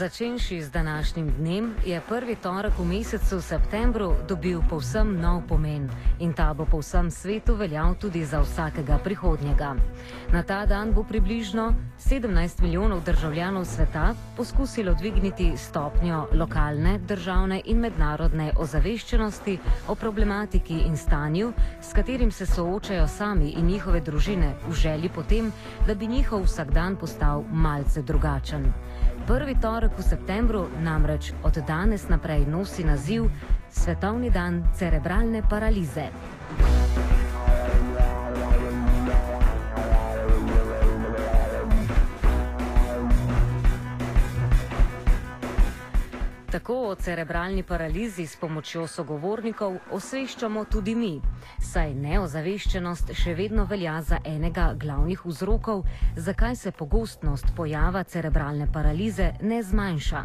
Začenši z današnjim dnem je prvi torek v mesecu septembru dobil povsem nov pomen in ta bo po vsem svetu veljal tudi za vsakega prihodnjega. Na ta dan bo približno 17 milijonov državljanov sveta poskusilo dvigniti stopnjo lokalne, državne in mednarodne ozaveščenosti o problematiki in stanju, s katerim se soočajo sami in njihove družine v želji potem, da bi njihov vsakdan postal malce drugačen. Prvi torek v septembru namreč od danes naprej nosi naziv Svetovni dan cerebralne paralize. Tako o cerebralni paralizi s pomočjo sogovornikov osveščamo tudi mi, saj neozaveščenost še vedno velja za enega glavnih vzrokov, zakaj se pogostnost pojava cerebralne paralize ne zmanjša.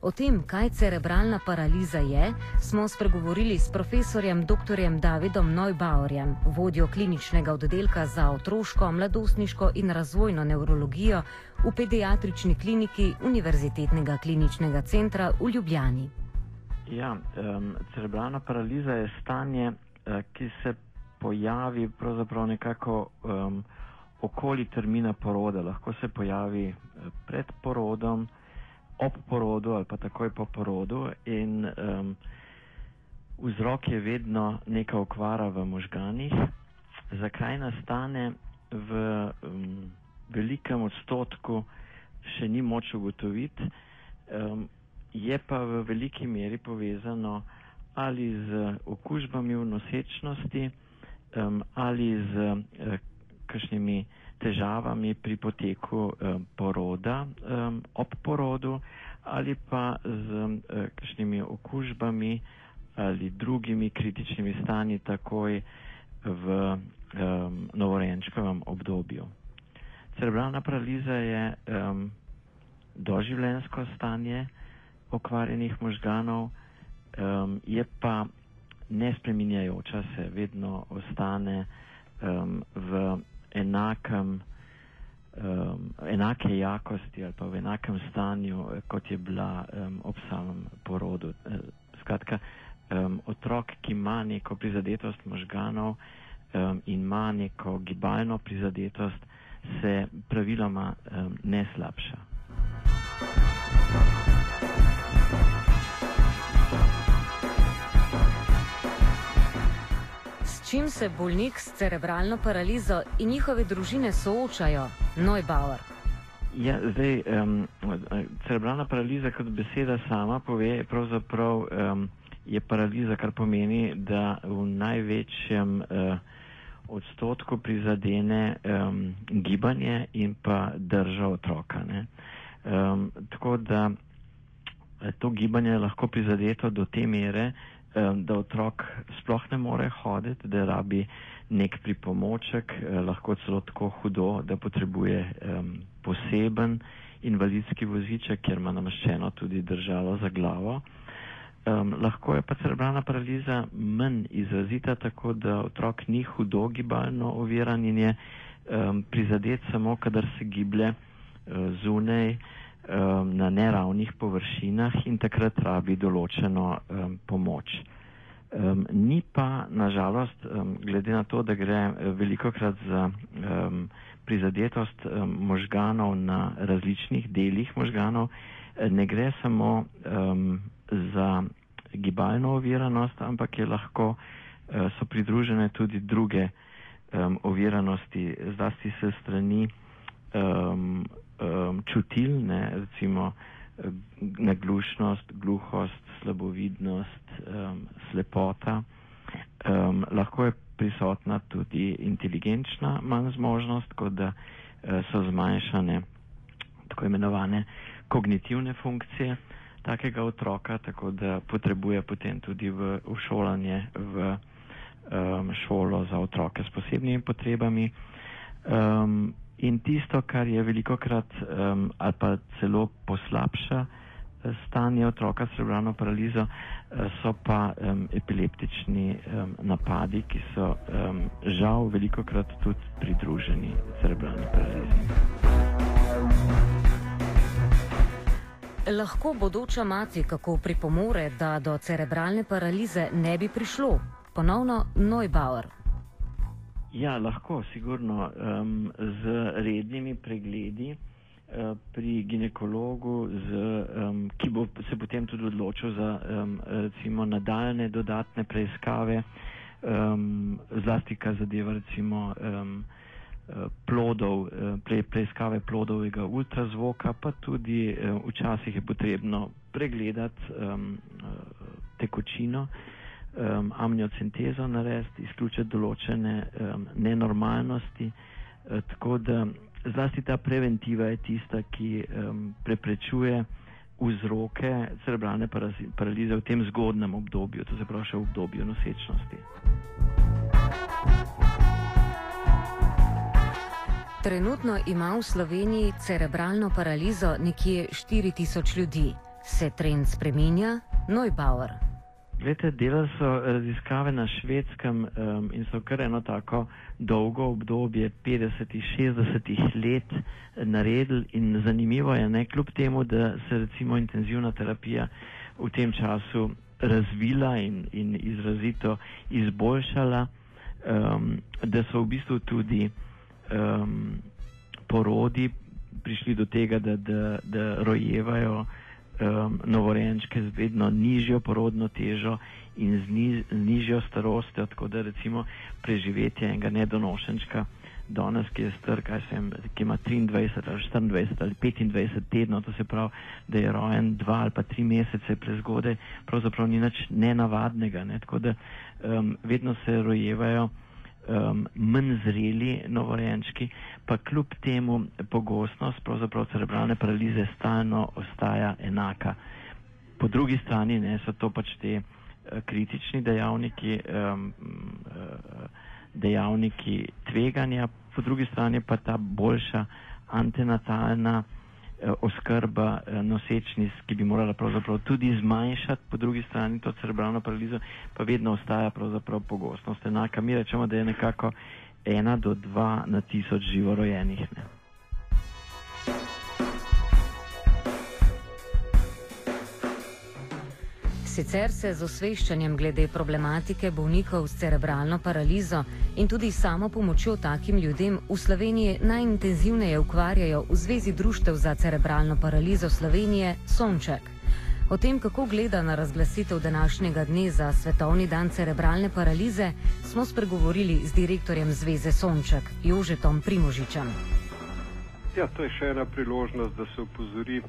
O tem, kaj cerebralna paraliza je, smo spregovorili s profesorjem dr. Davidom Neubauerjem, vodjo kliničnega oddelka za otroško, mladostniško in razvojno neurologijo v pediatrični kliniki Univerzitetnega kliničnega centra v Ljubljani. Ja, um, cerebralna paraliza je stanje, uh, ki se pojavi pravzaprav nekako um, okoli termina poroda. Lahko se pojavi uh, pred porodom, ob porodu ali pa takoj po porodu in um, vzrok je vedno neka okvara v možganih. Zakaj nastane v um, velikem odstotku, še ni moč ugotoviti, um, je pa v veliki meri povezano ali z okužbami v nosečnosti um, ali z uh, kakšnimi težavami pri poteku um, poroda um, ob porodu ali pa z um, kakšnimi okužbami ali drugimi kritičnimi stanji takoj v um, novorojenčkovem obdobju. Cerebralna paraliza je um, doživljensko stanje okvarjenih možganov, um, je pa nespreminjajoča se, vedno ostane enakem, um, enake jakosti ali pa v enakem stanju, kot je bila um, ob samem porodu. E, skratka, um, otrok, ki ima neko prizadetost možganov um, in ima neko gibalno prizadetost, se praviloma um, ne slabša. Čim se bolnik s cerebralno paralizo in njihove družine soočajo, Neubauer? Ja, zdaj, um, cerebralna paraliza, kot beseda sama pove, pravzaprav um, je paraliza, kar pomeni, da v največjem uh, odstotku prizadene um, gibanje in pa drža otroka. Um, tako da to gibanje je lahko prizadeto do te mere, da otrok sploh ne more hoditi, da rabi nek pripomoček, eh, lahko celo tako hudo, da potrebuje poseben invalidski voziček, ker ima namaščeno tudi držalo za glavo. Um, lahko je pa cerebralna paraliza manj izrazita, tako da otrok ni hudo gibalno oviran in je um, prizadet samo, kadar se giblje uh, zunaj um, na neravnih površinah in takrat rabi določeno um, pomoč. Um, ni pa, nažalost, um, glede na to, da gre eh, veliko krat za um, prizadetost um, možganov na različnih delih možganov, eh, ne gre samo um, za gibalno oviranost, ampak je lahko, uh, so pridružene tudi druge um, oviranosti, zlasti se strani um, um, čutilne, recimo naglušnost, gluhost, slabovidnost, um, slepota. Um, lahko je prisotna tudi inteligenčna manj zmožnost, kot da uh, so zmanjšane tako imenovane kognitivne funkcije takega otroka, tako da potrebuje potem tudi v, v šolanje v um, šolo za otroke s posebnimi potrebami. Um, In tisto, kar je veliko krat um, ali pa celo poslabša eh, stanje otroka s cerebralno paralizo, eh, so pa um, epileptični um, napadi, ki so um, žal veliko krat tudi pridruženi cerebralni paralizi. lahko bodoča mati kako pripomore, da do cerebralne paralize ne bi prišlo? Ponovno Neubauer. Ja, lahko, sigurno um, z rednimi pregledi uh, pri ginekologu, z, um, ki bo se potem tudi odločil za um, recimo nadaljne dodatne preiskave, um, zlasti kar zadeva recimo um, plodov, pre, preiskave plodovega ultrazvoka, pa tudi um, včasih je potrebno pregledati um, tekočino um, amniocentezo narediti, izključiti določene um, nenormalnosti. Uh, tako da zlasti ta preventiva je tista, ki um, preprečuje vzroke cerebralne paralize v tem zgodnem obdobju, to se pravi še v obdobju nosečnosti. Trenutno ima v Sloveniji cerebralno paralizo nekje 4000 ljudi. Se trend spreminja? Neubauer. Glede, delali so raziskave na švedskem um, in so kar eno tako dolgo obdobje 50-60 let naredili. In zanimivo je, ne, kljub temu, da se recimo intenzivna terapija v tem času razvila in, in izrazito izboljšala, um, da so v bistvu tudi um, porodi prišli do tega, da, da, da rojevajo um, novorojenčke z vedno nižjo porodno težo in z, ni, z nižjo starostjo, tako da recimo preživetje enega nedonošenčka danes, ki je star, kaj se vem, ki ima 23 ali 24 ali 25 tednov, to se pravi, da je rojen dva ali pa tri mesece prezgodaj, pravzaprav ni nič nenavadnega, ne? tako da um, vedno se rojevajo um, manj zreli novorojenčki, pa kljub temu pogostnost cerebralne paralize stalno ostaja enaka. Po drugi strani ne, so to pač te uh, kritični dejavniki, um, uh, dejavniki tveganja, po drugi strani pa ta boljša antenatalna oskrba eh, nosečnic, ki bi morala pravzaprav tudi zmanjšati, po drugi strani to cerebralno paralizo, pa vedno ostaja pravzaprav pogostnost enaka. Mi rečemo, da je nekako ena do dva na tisoč živorojenih. Ne. Sicer se z osveščanjem glede problematike bolnikov s cerebralno paralizo in tudi samo pomočjo takim ljudem v Sloveniji najintenzivneje ukvarjajo v Zvezi društev za cerebralno paralizo Slovenije Sonček. O tem, kako gleda na razglasitev današnjega dne za Svetovni dan cerebralne paralize, smo spregovorili z direktorjem Zveze Sonček, Jožetom Primožičem. Ja, to je še ena priložnost, da se upozori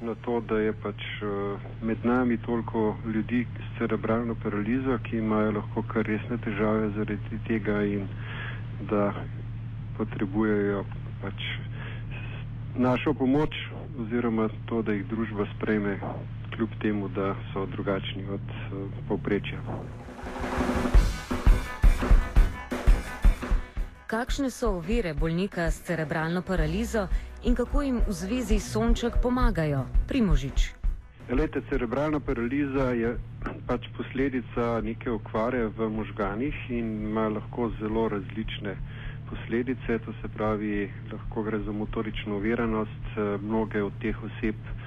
na to, da je pač uh, med nami toliko ljudi s cerebralno paralizo, ki imajo lahko kar resne težave zaradi tega in da potrebujejo pač našo pomoč oziroma to, da jih družba sprejme, kljub temu, da so drugačni od uh, povprečja. Kakšne so ovire bolnika s cerebralno paralizo in kako jim v zvezi Sonček pomagajo? Primožič. Lete, cerebralna paraliza je pač posledica neke okvare v možganih in ima lahko zelo različne posledice. To se pravi, lahko gre za motorično uviranost. Mnoge od teh oseb eh,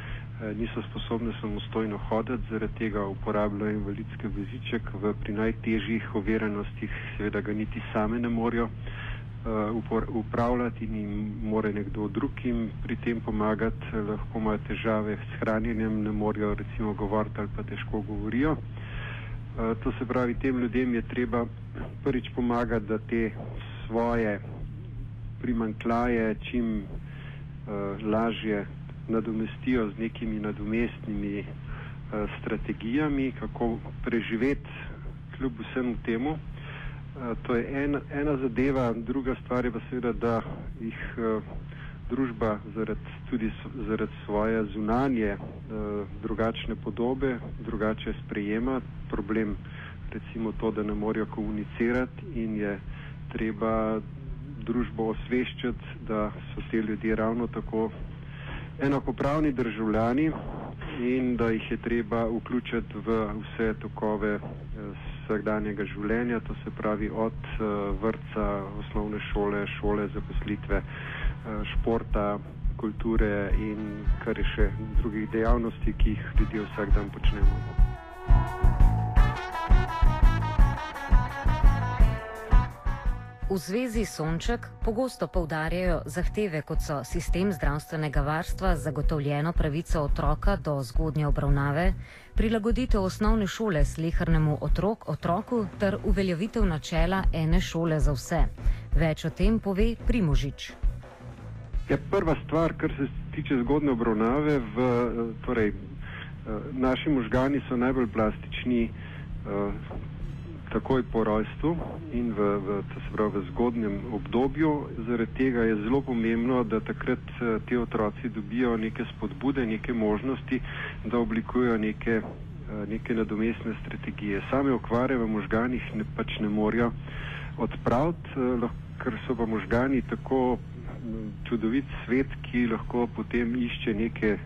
niso sposobne samostojno hoditi, zaradi tega uporabljajo invalidske veziček. V pri najtežjih uviranostih seveda ga niti same ne morejo uh, upravljati in jim more nekdo drug jim pri tem pomagati, lahko imajo težave s hranjenjem, ne morejo recimo govoriti ali pa težko govorijo. Uh, to se pravi, tem ljudem je treba prvič pomagati, da te svoje primankljaje čim uh, lažje nadomestijo z nekimi nadomestnimi uh, strategijami, kako preživeti kljub vsemu temu. To je en, ena zadeva, druga stvar je pa seveda, da jih uh, družba zaradi, tudi zaradi svoje zunanje uh, drugačne podobe drugače sprejema. Problem recimo to, da ne morejo komunicirati in je treba družbo osveščati, da so te ljudje ravno tako enakopravni državljani in da jih je treba vključiti v vse tokove uh, vsakdanjega življenja, to se pravi od uh, vrtca, osnovne šole, šole za poslitve, uh, športa, kulture in kar je še drugih dejavnosti, ki jih ljudje vsak dan počnemo. V zvezi Sonček pogosto povdarjajo zahteve, kot so sistem zdravstvenega varstva, zagotovljeno pravico otroka do zgodnje obravnave, prilagoditev osnovne šole slehrnemu otrok, otroku ter uveljavitev načela ene šole za vse. Več o tem pove Primožič. Ja, prva stvar, kar se tiče zgodne obravnave, v, torej, naši možgani so najbolj plastični takoj po rojstvu in v, v, pravi, v zgodnjem obdobju. Zaradi tega je zelo pomembno, da takrat eh, ti otroci dobijo neke spodbude, neke možnosti, da oblikujejo neke, eh, neke nadomestne strategije. Same okvare v možganih ne, pač ne morejo odpraviti, eh, ker so pa možgani tako čudovit svet, ki lahko potem išče neke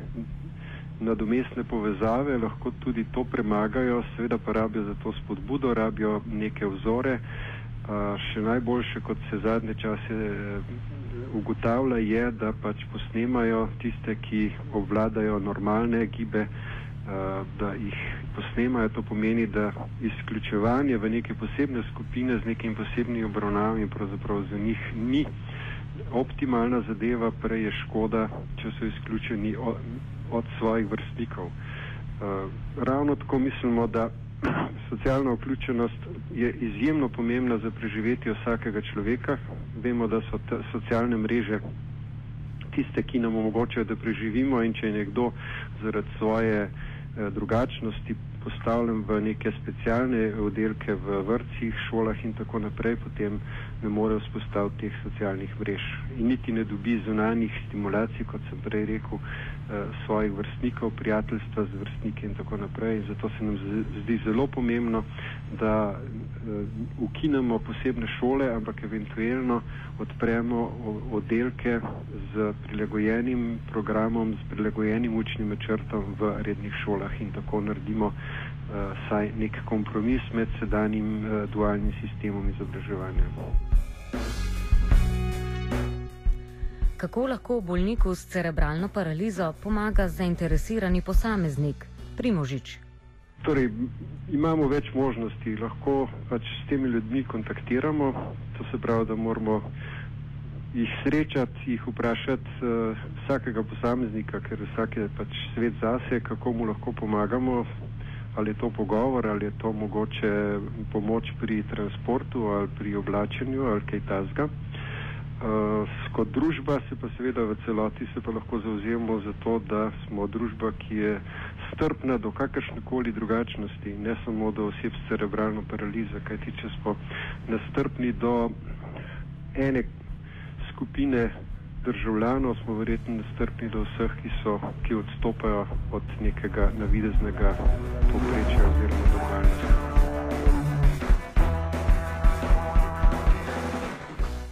nadomestne povezave, lahko tudi to premagajo, seveda pa rabijo za to spodbudo, rabijo neke vzore. Še najboljše, kot se zadnje čase e, ugotavlja, je, da pač posnemajo tiste, ki obvladajo normalne gibe, da jih posnemajo. To pomeni, da izključevanje v neke posebne skupine z nekimi posebnimi obravnavami pravzaprav za njih ni optimalna zadeva, prej je škoda, če so izključeni od svojih vrstnikov. Uh, ravno tako mislimo, da socialna vključenost je izjemno pomembna za preživetje vsakega človeka. Vemo, da so te socialne mreže tiste, ki nam omogočajo, da preživimo in če je nekdo zaradi svoje eh, drugačnosti postavljen v neke specialne oddelke v vrtcih, šolah in tako naprej, potem ne more vzpostaviti teh socialnih mrež in niti ne dobi zunanjih stimulacij, kot sem prej rekel, eh, svojih vrstnikov, prijateljstva z vrstniki in tako naprej. Zato se nam zdi zelo pomembno, da eh, ukinemo posebne šole, ampak eventualno odpremo oddelke z prilagojenim programom, z prilagojenim učnim načrtom v rednih šolah in tako naredimo uh, saj nek kompromis med sedanjim uh, dualnim sistemom izobraževanja. Kako lahko bolniku s cerebralno paralizo pomaga zainteresirani posameznik, Primožič? Torej, imamo več možnosti, lahko pač s temi ljudmi kontaktiramo, to se pravi, da moramo jih srečati, jih vprašati uh, vsakega posameznika, ker vsak je pač svet zase, kako mu lahko pomagamo, ali je to pogovor, ali je to mogoče pomoč pri transportu ali pri oblačenju ali kaj tasga. Uh, kot družba se pa seveda v celoti se pa lahko zauzemamo za to, da smo družba, ki je strpna do kakršnekoli drugačnosti, ne samo do oseb s cerebralno paralizo, kajti če smo nestrpni do ene skupine državljanov smo verjetno nestrpni do vseh, ki, so, ki odstopajo od nekega navideznega poprečja oziroma normalnosti.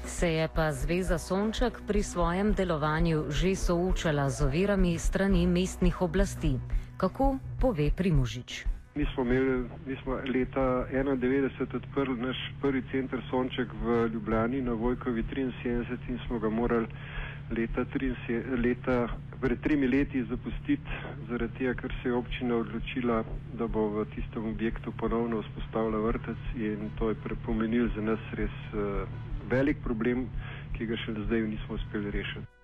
Se je pa Zveza Sonček pri svojem delovanju že soočala z ovirami strani mestnih oblasti. Kako pove Primožič? Mi smo, imeli, mi smo leta 1991 odprli naš prvi center Sonček v Ljubljani na Vojkovi 73 in smo ga morali leta, 73, leta pred tremi leti zapustiti, zaradi tega, ker se je občina odločila, da bo v tistem objektu ponovno vzpostavila vrtec in to je prepomenil za nas res uh, velik problem, ki ga še zdaj nismo uspeli rešiti.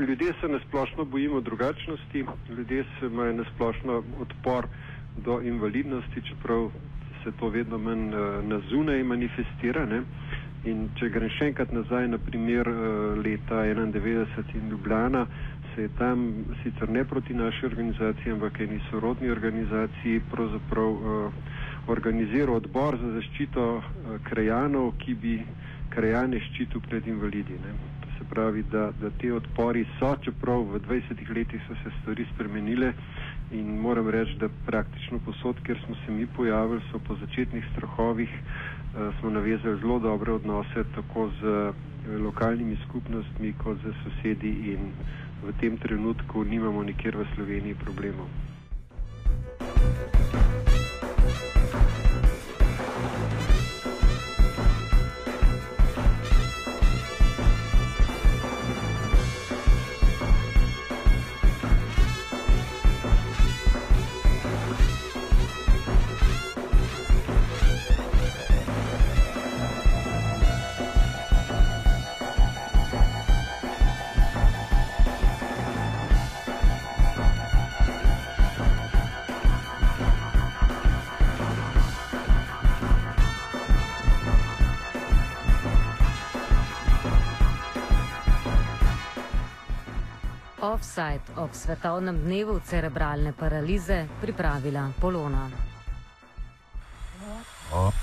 Ljudje se nasplošno bojimo drugačnosti, ljudje se imajo nasplošno odpor do invalidnosti, čeprav se to vedno manj uh, na zunaj manifestira. Ne? In če grem še enkrat nazaj na primer uh, leta 1991 in Ljubljana, se je tam sicer ne proti naši organizaciji, ampak eni sorodni organizaciji pravzaprav uh, organiziral odbor za zaščito uh, krajanov, ki bi krajane ščitil pred invalidi. Ne? Se pravi, da, da te odpori so, čeprav v 20 letih so se stvari spremenile in moram reči, da praktično posod, kjer smo se mi pojavili, so po začetnih strahovih uh, smo navezali zelo dobre odnose tako z uh, lokalnimi skupnostmi kot z sosedi in v tem trenutku nimamo nikjer v Sloveniji problemov. Offside ob svetovnem dnevu cerebralne paralize pripravila Polona. Offside.